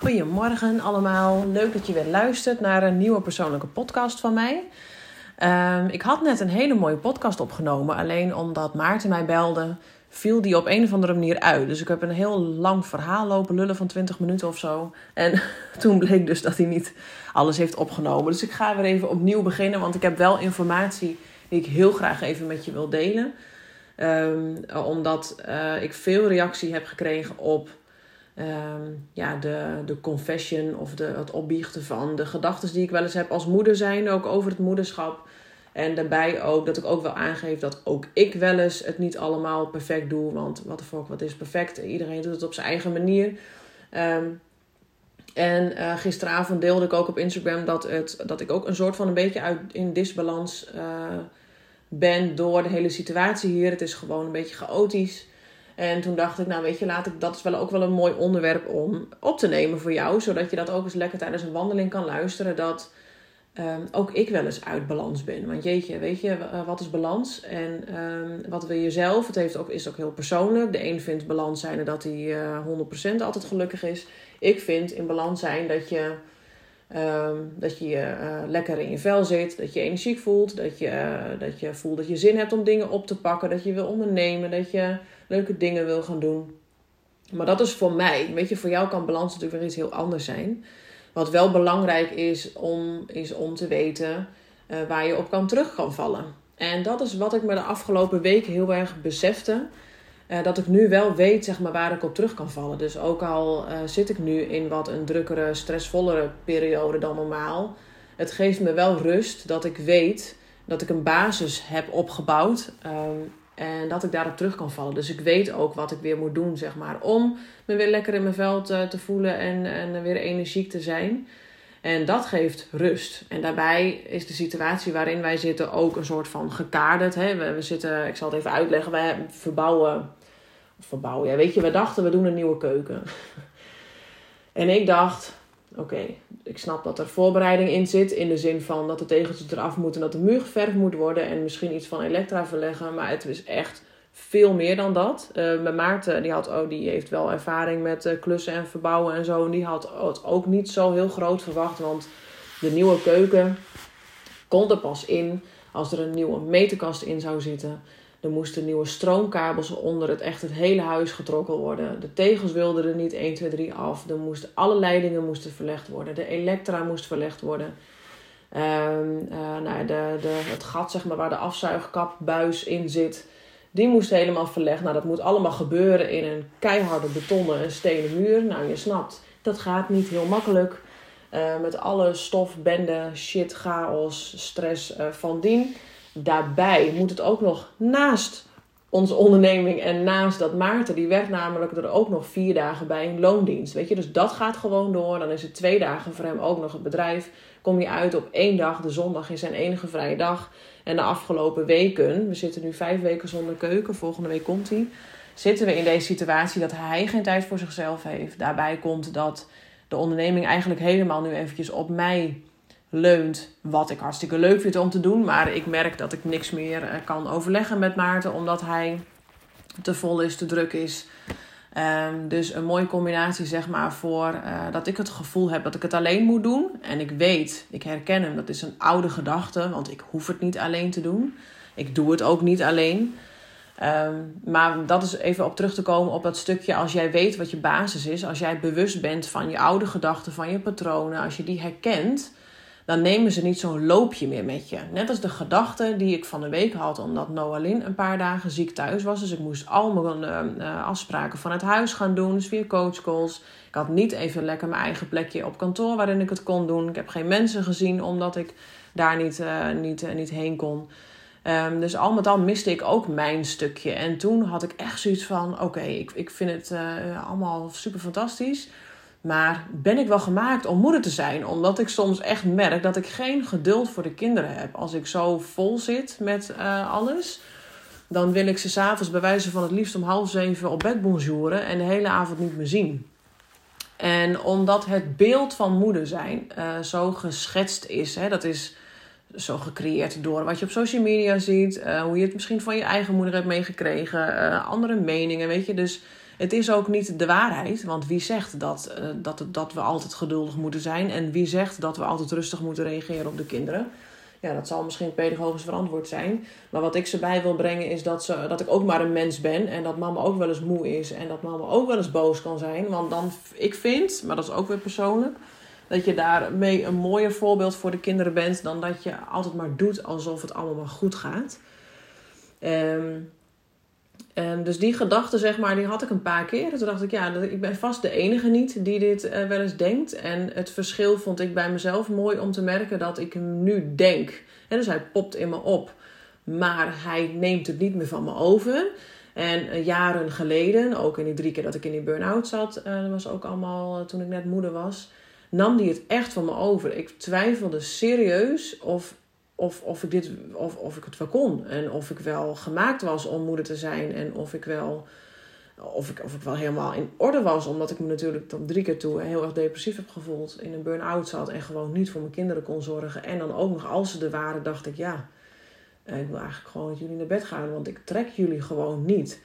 Goedemorgen allemaal. Leuk dat je weer luistert naar een nieuwe persoonlijke podcast van mij. Ehm, ik had net een hele mooie podcast opgenomen. Alleen omdat Maarten mij belde, viel die op een of andere manier uit. Dus ik heb een heel lang verhaal lopen lullen van 20 minuten of zo. En toen bleek dus dat hij niet alles heeft opgenomen. Dus ik ga weer even opnieuw beginnen. Want ik heb wel informatie die ik heel graag even met je wil delen. Ehm, omdat uh, ik veel reactie heb gekregen op Ehm, ja, de, de confession of de, het opbiechten van de gedachten die ik wel eens heb als moeder zijn, ook over het moederschap. En daarbij ook dat ik ook wel aangeef dat ook ik wel eens het niet allemaal perfect doe. Want wat de fuck, wat is perfect? Iedereen doet het op zijn eigen manier. Ehm, en uh, gisteravond deelde ik ook op Instagram dat, het, dat ik ook een soort van een beetje uit, in disbalans uh, ben door de hele situatie hier. Het is gewoon een beetje chaotisch. En toen dacht ik, nou weet je, laat ik, dat is wel ook wel een mooi onderwerp om op te nemen voor jou. Zodat je dat ook eens lekker tijdens een wandeling kan luisteren. Dat um, ook ik wel eens uit balans ben. Want jeetje, weet je, wat is balans? En um, wat wil je zelf? Het heeft ook, is ook heel persoonlijk. De een vindt balans zijn dat hij uh, 100% altijd gelukkig is. Ik vind in balans zijn dat je... Um, dat je uh, lekker in je vel zit, dat je energiek voelt, dat je, dat je voelt dat je zin hebt om dingen op te pakken, dat je wil ondernemen, dat je leuke dingen wil gaan doen. Maar dat is voor mij. Weet je, voor jou kan balans natuurlijk weer iets heel anders zijn. Wat wel belangrijk is om, is om te weten uh, waar je op kan terug kan vallen. En dat is wat ik me de afgelopen weken heel erg besefte. Uh, dat ik nu wel weet zeg maar, waar ik op terug kan vallen. Dus ook al uh, zit ik nu in wat een drukkere, stressvollere periode dan normaal. Het geeft me wel rust dat ik weet dat ik een basis heb opgebouwd. Um, en dat ik daarop terug kan vallen. Dus ik weet ook wat ik weer moet doen, zeg maar. Om me weer lekker in mijn vel te, te voelen en, en weer energiek te zijn. En dat geeft rust. En daarbij is de situatie waarin wij zitten ook een soort van gekaderd. Hè? We, we zitten, ik zal het even uitleggen, wij verbouwen. Verbouwen, ja, weet je, we dachten we doen een nieuwe keuken. en ik dacht, oké, ik snap dat er voorbereiding in zit. In de zin van dat de tegeltjes eraf moeten, dat de muur geverfd moet worden. En misschien iets van elektra verleggen. Maar het is echt veel meer dan dat. Uh, mijn Maarten, die, had, oh, die heeft wel ervaring met uh, klussen en verbouwen en zo. En die had het ook niet zo heel groot verwacht. Want de nieuwe keuken komt er pas in als er een nieuwe meterkast in zou zitten. Er moesten nieuwe stroomkabels onder het echt het hele huis getrokken worden. De tegels wilden er niet 1, 2, 3 af. Er moesten, alle leidingen moesten verlegd worden. De elektra moest verlegd worden. Um, uh, nou, de, de, het gat zeg maar, waar de afzuigkapbuis in zit, die moest helemaal verlegd. Nou, dat moet allemaal gebeuren in een keiharde betonnen en stenen muur. Nou, je snapt, dat gaat niet heel makkelijk. Uh, met alle stof, bende, shit, chaos, stress uh, van dien daarbij moet het ook nog naast onze onderneming en naast dat Maarten, die werkt namelijk er ook nog vier dagen bij een loondienst. Weet je, dus dat gaat gewoon door. Dan is het twee dagen voor hem ook nog het bedrijf. Kom je uit op één dag, de zondag is zijn enige vrije dag. En de afgelopen weken, we zitten nu vijf weken zonder keuken, volgende week komt hij. Zitten we in deze situatie dat hij geen tijd voor zichzelf heeft. Daarbij komt dat de onderneming eigenlijk helemaal nu eventjes op mij leunt. Wat ik hartstikke leuk vind om te doen. Maar ik merk dat ik niks meer eh, kan overleggen met Maarten. Omdat hij te vol is, te druk is. Um, dus een mooie combinatie, zeg maar, voor uh, dat ik het gevoel heb dat ik het alleen moet doen. En ik weet, ik herken hem, dat is een oude gedachte, want ik hoef het niet alleen te doen. Ik doe het ook niet alleen. Um, maar dat is even op terug te komen op dat stukje als jij weet wat je basis is, als jij bewust bent van je oude gedachten, van je patronen, als je die herkent, dan nemen ze niet zo'n loopje meer met je. Net als de gedachte die ik van de week had, omdat Noalin een paar dagen ziek thuis was. Dus ik moest al mijn uh, afspraken van het huis gaan doen, dus via coachcalls. Ik had niet even lekker mijn eigen plekje op kantoor waarin ik het kon doen. Ik heb geen mensen gezien omdat ik daar niet, uh, niet, niet heen kon. Um, dus al met al miste ik ook mijn stukje. En toen had ik echt zoiets van: oké, ik, ik vind het allemaal super fantastisch. Maar ben ik wel gemaakt om moeder te zijn? Omdat ik soms echt merk dat ik geen geduld voor de kinderen heb. Als ik zo vol zit met uh, alles, dan wil ik ze s'avonds bij wijze van het liefst om half zeven op bed bonjouren en de hele avond niet meer zien. En omdat het beeld van moeder zijn uh, zo geschetst is, hè, dat is zo gecreëerd door wat je op social media ziet, uh, hoe je het misschien van je eigen moeder hebt meegekregen, andere meningen, weet je. Dus Het is ook niet de waarheid, want wie zegt dat, uh, dat, dat we altijd geduldig moeten zijn en wie zegt dat we altijd rustig moeten reageren op de kinderen? Ja, dat zal misschien pedagogisch verantwoord zijn. Maar wat ik ze bij wil brengen is dat, ze, dat ik ook maar een mens ben. En dat mama ook wel eens moe is. En dat mama ook wel eens boos kan zijn. Want dan, ik vind, maar dat is ook weer persoonlijk dat je daarmee een mooier voorbeeld voor de kinderen bent dan dat je altijd maar doet alsof het allemaal maar goed gaat. Um, dus die gedachte, zeg maar, die had ik een paar keer. Toen dacht ik, ja, ik ben vast de enige niet die dit uh, wel eens denkt. En het verschil vond ik bij mezelf mooi om te merken dat ik hem nu denk. En dus hij popt in me op, maar hij neemt het niet meer van me over. En uh, jaren geleden, ook in die drie keer dat ik in die burn-out zat, uh, dat was ook allemaal toen ik net moeder was nam die het echt van me over. Ik twijfelde serieus of, of, of, ik, dit, of, of ik het wel kon. En of ik wel gemaakt was om moeder te zijn. En of ik wel, of ik, of ik wel helemaal in orde was. Omdat ik me natuurlijk tot drie keer toe heel erg depressief heb gevoeld. In een burn-out zat en gewoon niet voor mijn kinderen kon zorgen. En dan ook nog als ze er waren, dacht ik ja. Ik wil eigenlijk gewoon met jullie naar bed gaan, want ik trek jullie gewoon niet.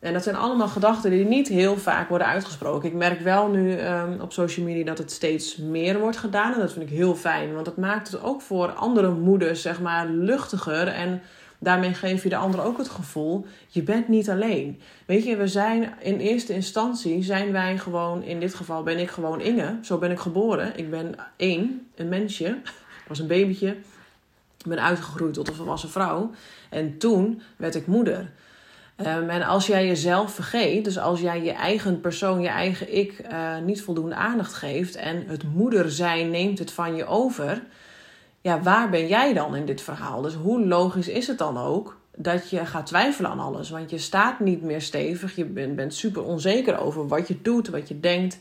En dat zijn allemaal gedachten die niet heel vaak worden uitgesproken. Ik merk wel nu um, op social media dat het steeds meer wordt gedaan. En dat vind ik heel fijn. Want dat maakt het ook voor andere moeders, zeg maar, luchtiger. En daarmee geef je de ander ook het gevoel, je bent niet alleen. Weet je, we zijn in eerste instantie, zijn wij gewoon, in dit geval ben ik gewoon Inge. Zo ben ik geboren. Ik ben één, een mensje. Ik was een babytje. Ik ben uitgegroeid tot een volwassen vrouw. En toen werd ik moeder. Um, en als jij jezelf vergeet, dus als jij je eigen persoon, je eigen ik, uh, niet voldoende aandacht geeft en het moeder zijn neemt het van je over, ja, waar ben jij dan in dit verhaal? Dus hoe logisch is het dan ook dat je gaat twijfelen aan alles? Want je staat niet meer stevig, je bent, bent super onzeker over wat je doet, wat je denkt,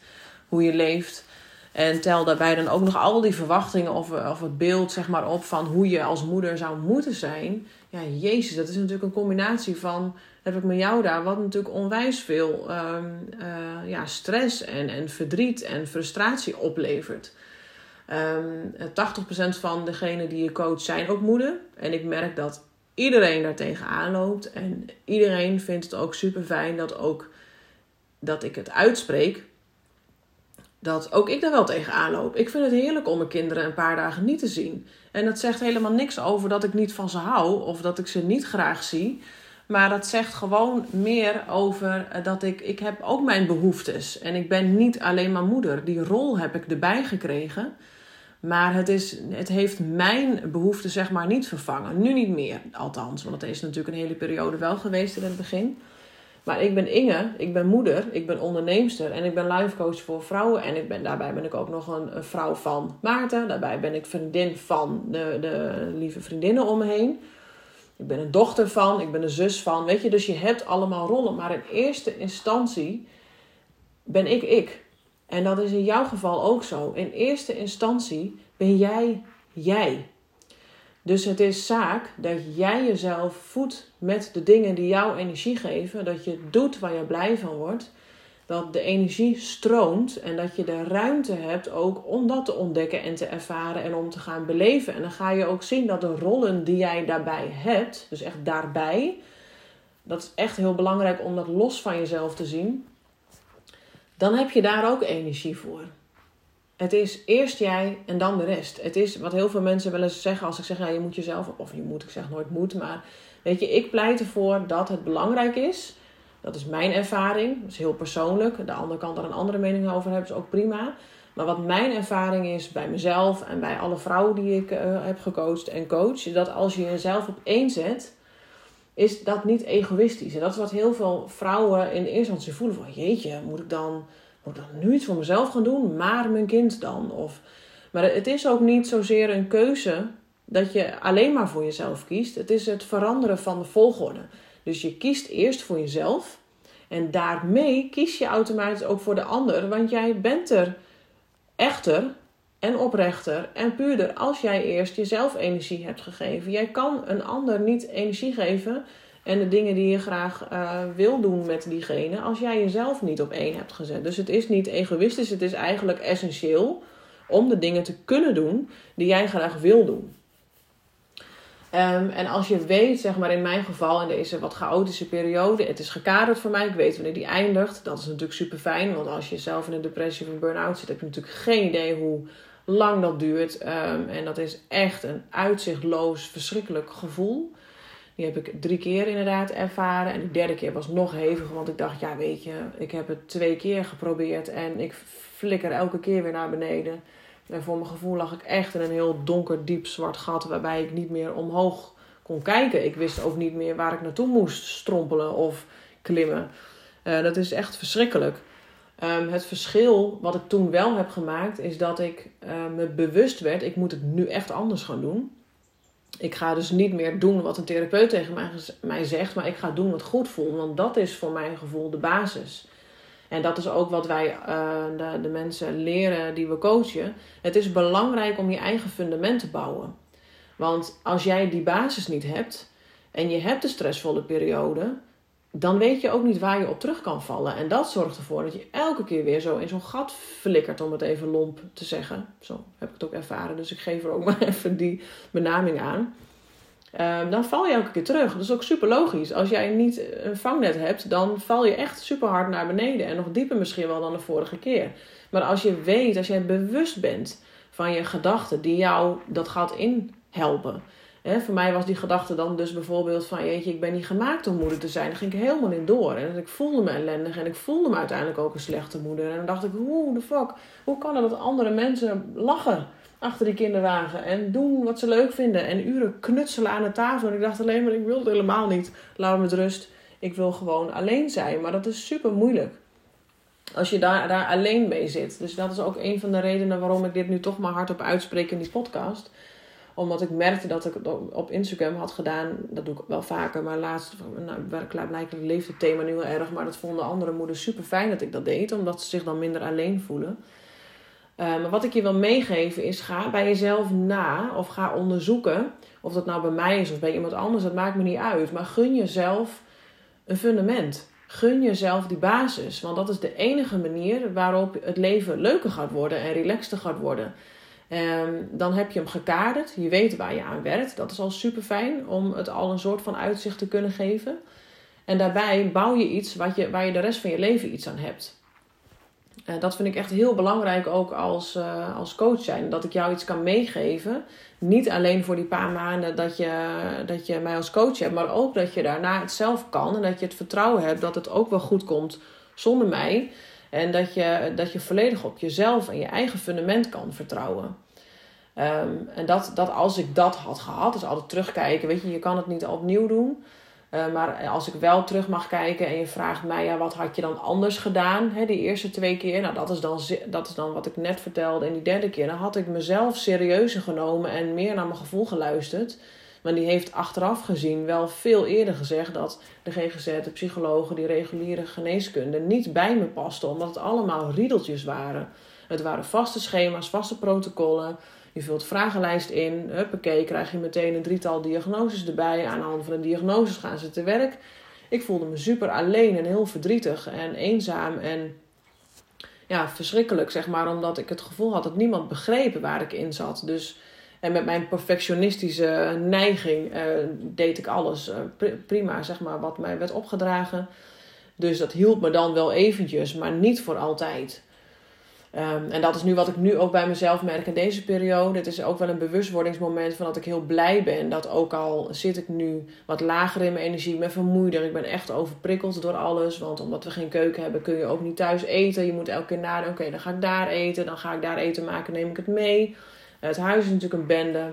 hoe je leeft. En tel daarbij dan ook nog al die verwachtingen of, of het beeld zeg maar, op van hoe je als moeder zou moeten zijn. Ja, jezus, dat is natuurlijk een combinatie van heb ik met jou daar, wat natuurlijk onwijs veel um, uh, ja, stress en, en verdriet en frustratie oplevert. Um, ehm, 80% van degenen die je coach zijn ook moeder. En ik merk dat iedereen daar tegenaan loopt. En iedereen vindt het ook super fijn dat, ook, dat ik het uitspreek. Dat ook ik daar wel tegenaan loop. Ik vind het heerlijk om mijn kinderen een paar dagen niet te zien. En dat zegt helemaal niks over dat ik niet van ze hou of dat ik ze niet graag zie. Maar dat zegt gewoon meer over eh, dat ik, ik heb ook mijn behoeftes. En ik ben niet alleen maar moeder. Die rol heb ik erbij gekregen. Maar het, is, het heeft mijn behoeften zeg maar niet vervangen. Nu niet meer, althans. Want het is natuurlijk een hele periode wel geweest in het begin. Maar ik ben Inge, ik ben moeder, ik ben onderneemster en ik ben life coach voor vrouwen. En ik ben, daarbij ben ik ook nog een, een vrouw van Maarten. Daarbij ben ik vriendin van de, de lieve vriendinnen om me heen. Ik ben een dochter van, ik ben een zus van. Weet je, dus je hebt allemaal rollen. Maar in eerste instantie ben ik ik. En dat is in jouw geval ook zo. In eerste instantie ben jij jij. Dus het is zaak dat jij jezelf voedt met de dingen die jou energie geven. Dat je doet waar je blij van wordt dat de energie stroomt en dat je de ruimte hebt ook om dat te ontdekken en te ervaren en om te gaan beleven. En dan ga je ook zien dat de rollen die jij daarbij hebt, dus echt daarbij, dat is echt heel belangrijk om dat los van jezelf te zien. Dan heb je daar ook energie voor. Het is eerst jij en dan de rest. Het is wat heel veel mensen wel eens zeggen als ik zeg, ja, je moet jezelf, of je moet, ik zeg nooit moet, maar weet je, ik pleit ervoor dat het belangrijk is dat is mijn ervaring. Dat is heel persoonlijk. De andere kant er een andere mening over hebben, is ook prima. Maar wat mijn ervaring is bij mezelf en bij alle vrouwen die ik uh, heb gecoacht en coach, dat als je jezelf op één zet, is dat niet egoïstisch. En dat is wat heel veel vrouwen in eerste instantie voelen: van jeetje, moet ik dan, dan nu iets voor mezelf gaan doen, maar mijn kind dan? Of, maar het is ook niet zozeer een keuze dat je alleen maar voor jezelf kiest. Het is het veranderen van de volgorde. Dus je kiest eerst voor jezelf. En daarmee kies je automatisch ook voor de ander. Want jij bent er echter en oprechter en puurder als jij eerst jezelf energie hebt gegeven. Jij kan een ander niet energie geven en de dingen die je graag uh, wil doen met diegene als jij jezelf niet op één hebt gezet. Dus het is niet egoïstisch, het is eigenlijk essentieel om de dingen te kunnen doen die jij graag wil doen. Ehm, en als je weet, zeg maar in mijn geval, in deze wat chaotische periode, het is gekaderd voor mij, ik weet wanneer die eindigt. Dat is natuurlijk super fijn, want als je zelf in een depressie of een burn-out zit, heb je natuurlijk geen idee hoe lang dat duurt. Ehm, en dat is echt een uitzichtloos, verschrikkelijk gevoel. Die heb ik drie keer inderdaad ervaren. En de derde keer was nog heviger, want ik dacht, ja weet je, ik heb het twee keer geprobeerd en ik flikker elke keer weer naar beneden. En voor mijn gevoel lag ik echt in een heel donker, diep zwart gat waarbij ik niet meer omhoog kon kijken. Ik wist ook niet meer waar ik naartoe moest strompelen of klimmen. Uh, dat is echt verschrikkelijk. Um, het verschil wat ik toen wel heb gemaakt is dat ik uh, me bewust werd: ik moet het nu echt anders gaan doen. Ik ga dus niet meer doen wat een therapeut tegen mij, zegt, maar ik ga doen wat goed voelt. Want dat is voor mijn gevoel de basis. En dat is ook wat wij uh, de, de mensen leren die we coachen. Het is belangrijk om je eigen fundament te bouwen. Want als jij die basis niet hebt en je hebt de stressvolle periode, dan weet je ook niet waar je op terug kan vallen. En dat zorgt ervoor dat je elke keer weer zo in zo'n gat flikkert, om het even lomp te zeggen. Zo heb ik het ook ervaren, dus ik geef er ook maar even die benaming aan. Ehm, dan val je elke keer terug. Dat is ook super logisch. Als jij niet een vangnet hebt, dan val je echt super hard naar beneden. En nog dieper misschien wel dan de vorige keer. Maar als je weet, als jij bewust bent van je gedachten die jou dat gat inhelpen. Hè, voor mij was die gedachte dan dus bijvoorbeeld van... jeetje, ik ben niet gemaakt om moeder te zijn. Daar ging ik helemaal in door. En ik voelde me ellendig en ik voelde me uiteindelijk ook een slechte moeder. En dan dacht ik, hoe de fuck, hoe kan het dat andere mensen lachen achter die kinderwagen... en doen wat ze leuk vinden en uren knutselen aan de tafel. En ik dacht alleen maar, ik wil het helemaal niet. Laat me met rust. Ik wil gewoon alleen zijn. Maar dat is super moeilijk als je daar, daar alleen mee zit. Dus dat is ook een van de redenen waarom ik dit nu toch maar hardop uitspreek in die podcast omdat ik merkte dat ik het op Instagram had gedaan. Dat doe ik wel vaker. Maar laatst, nou, blijkbaar leeft het thema nu heel erg. Maar dat vonden andere moeders super fijn dat ik dat deed. Omdat ze zich dan minder alleen voelen. Uh, maar wat ik je wil meegeven is: ga bij jezelf na of ga onderzoeken. Of dat nou bij mij is of bij iemand anders, dat maakt me niet uit. Maar gun jezelf een fundament. Gun jezelf die basis. Want dat is de enige manier waarop het leven leuker gaat worden en relaxter gaat worden. Um, dan heb je hem gekaderd. Je weet waar je aan werkt. Dat is al super fijn om het al een soort van uitzicht te kunnen geven. En daarbij bouw je iets wat je, waar je de rest van je leven iets aan hebt. Uh, dat vind ik echt heel belangrijk ook als, uh, als coach zijn. Dat ik jou iets kan meegeven. Niet alleen voor die paar maanden dat je, dat je mij als coach hebt. Maar ook dat je daarna het zelf kan. En dat je het vertrouwen hebt dat het ook wel goed komt zonder mij. En dat je, dat je volledig op jezelf en je eigen fundament kan vertrouwen. Ehm, en dat, dat als ik dat had gehad, dus altijd terugkijken, weet je, je kan het niet opnieuw doen. Uh, maar als ik wel terug mag kijken en je vraagt mij, ja, wat had je dan anders gedaan, hè, die eerste twee keer? Nou, dat is, dan, dat is dan wat ik net vertelde. En die derde keer, dan had ik mezelf serieuzer genomen en meer naar mijn gevoel geluisterd. Maar die heeft achteraf gezien wel veel eerder gezegd dat de GGZ, de psychologen, die reguliere geneeskunde niet bij me pasten, omdat het allemaal riedeltjes waren. Het waren vaste schema's, vaste protocollen. Je vult vragenlijst in, huppakee, krijg je meteen een drietal diagnoses erbij. Aan de hand van de diagnoses gaan ze te werk. Ik voelde me super alleen en heel verdrietig en eenzaam en ja, verschrikkelijk, zeg maar, omdat ik het gevoel had dat niemand begreep waar ik in zat. Dus en met mijn perfectionistische neiging uh, deed ik alles uh, prima, zeg maar, wat mij werd opgedragen. Dus dat hielp me dan wel eventjes, maar niet voor altijd. Um, en dat is nu wat ik nu ook bij mezelf merk in deze periode. Het is ook wel een bewustwordingsmoment van dat ik heel blij ben. Dat ook al zit ik nu wat lager in mijn energie, ik ben vermoeider. Ik ben echt overprikkeld door alles. Want omdat we geen keuken hebben, kun je ook niet thuis eten. Je moet elke keer nadenken, oké, dan ga ik daar eten. Dan ga ik daar eten maken, neem ik het mee. Het huis is natuurlijk een bende.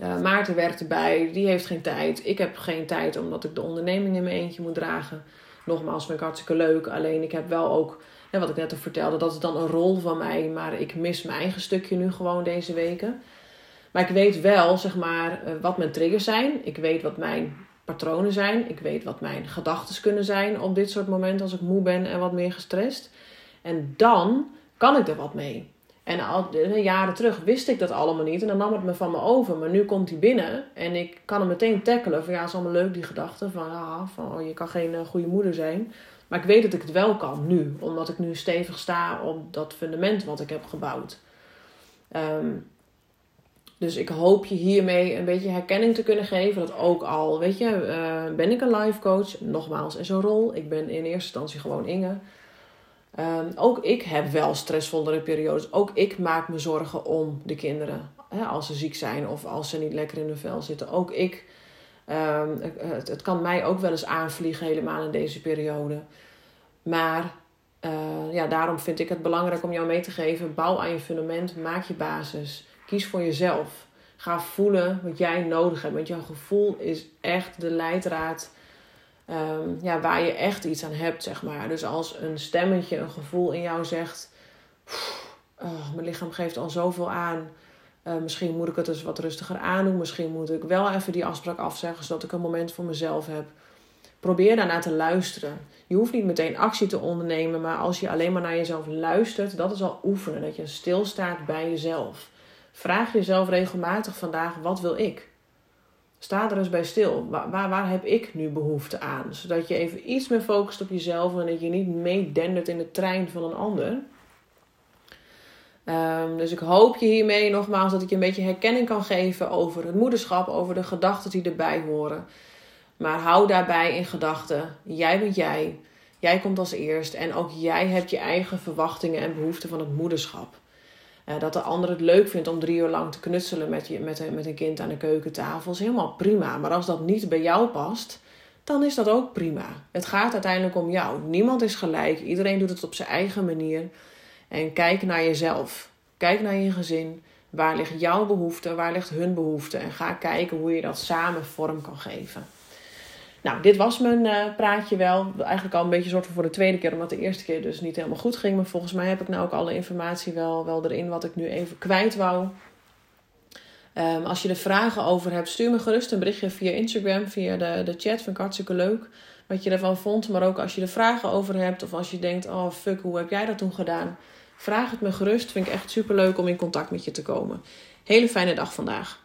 Uh, Maarten werkt erbij, die heeft geen tijd. Ik heb geen tijd omdat ik de onderneming in mijn eentje moet dragen. Nogmaals, vind ik hartstikke leuk. Alleen ik heb wel ook, wat ik net al vertelde, dat is dan een rol van mij. Maar ik mis mijn eigen stukje nu gewoon deze weken. Maar ik weet wel, zeg maar, eh, wat mijn triggers zijn. Ik weet wat mijn patronen zijn. Ik weet wat mijn gedachten kunnen zijn op dit soort momenten als ik moe ben en wat meer gestrest. En dan kan ik er wat mee. En al jaren terug wist ik dat allemaal niet. En dan nam het me van me over. Maar nu komt hij binnen. En ik kan hem meteen tackelen. Van ja, is allemaal leuk die gedachte. Van, ja, van oh, je kan geen uh, goede moeder zijn. Maar ik weet dat ik het wel kan nu. Omdat ik nu stevig sta op dat fundament wat ik heb gebouwd. Um, Dus ik hoop je hiermee een beetje herkenning te kunnen geven. Dat ook al, weet je, uh, ben ik een life coach. Nogmaals, in zo'n rol. Ik ben in eerste instantie gewoon Inge. Um, ook ik heb wel stressvollere periodes. Ook ik maak me zorgen om de kinderen. Hè, als ze ziek zijn of als ze niet lekker in hun vel zitten. Ook ik. Um, het, kan mij ook wel eens aanvliegen, helemaal in deze periode. Maar uh, ja, daarom vind ik het belangrijk om jou mee te geven. Bouw aan je fundament, maak je basis. Kies voor jezelf. Ga voelen wat jij nodig hebt. Want jouw gevoel is echt de leidraad um, ja, waar je echt iets aan hebt, zeg maar. Dus als een stemmetje, een gevoel in jou zegt... Oh, mijn lichaam geeft al zoveel aan. Uh, misschien moet ik het dus wat rustiger aandoen. Misschien moet ik wel even die afspraak afzeggen... zodat ik een moment voor mezelf heb. Probeer daarnaar te luisteren. Je hoeft niet meteen actie te ondernemen... maar als je alleen maar naar jezelf luistert... dat is al oefenen. Dat je stilstaat bij jezelf. Vraag jezelf regelmatig vandaag, wat wil ik? Sta er eens bij stil. Waar, waar, heb ik nu behoefte aan? Zodat je even iets meer focust op jezelf en dat je niet meedendert in de trein van een ander. Um, dus ik hoop je hiermee nogmaals dat ik je een beetje herkenning kan geven over het moederschap, over de gedachten die erbij horen. Maar hou daarbij in gedachten: jij bent jij, jij komt als eerst en ook jij hebt je eigen verwachtingen en behoeften van het moederschap. Uh, dat de ander het leuk vindt om drie uur lang te knutselen met, je, met, een, met een kind aan de keukentafel is helemaal prima. Maar als dat niet bij jou past, dan is dat ook prima. Het gaat uiteindelijk om jou. Niemand is gelijk. Iedereen doet het op zijn eigen manier. En kijk naar jezelf. Kijk naar je gezin. Waar ligt jouw behoefte? Waar ligt hun behoefte? En ga kijken hoe je dat samen vorm kan geven. Nou, dit was mijn uh, praatje wel. Eigenlijk al een beetje soort voor de tweede keer, omdat de eerste keer dus niet helemaal goed ging. Maar volgens mij heb ik nou ook alle informatie wel, wel erin wat ik nu even kwijt wou. Um, als je er vragen over hebt, stuur me gerust een berichtje via Instagram, via de, de chat. Vind ik hartstikke leuk wat je ervan vond. Maar ook als je er vragen over hebt of als je denkt, oh fuck, hoe heb jij dat toen gedaan? Vraag het me gerust. Vind ik echt super leuk om in contact met je te komen. Hele fijne dag vandaag.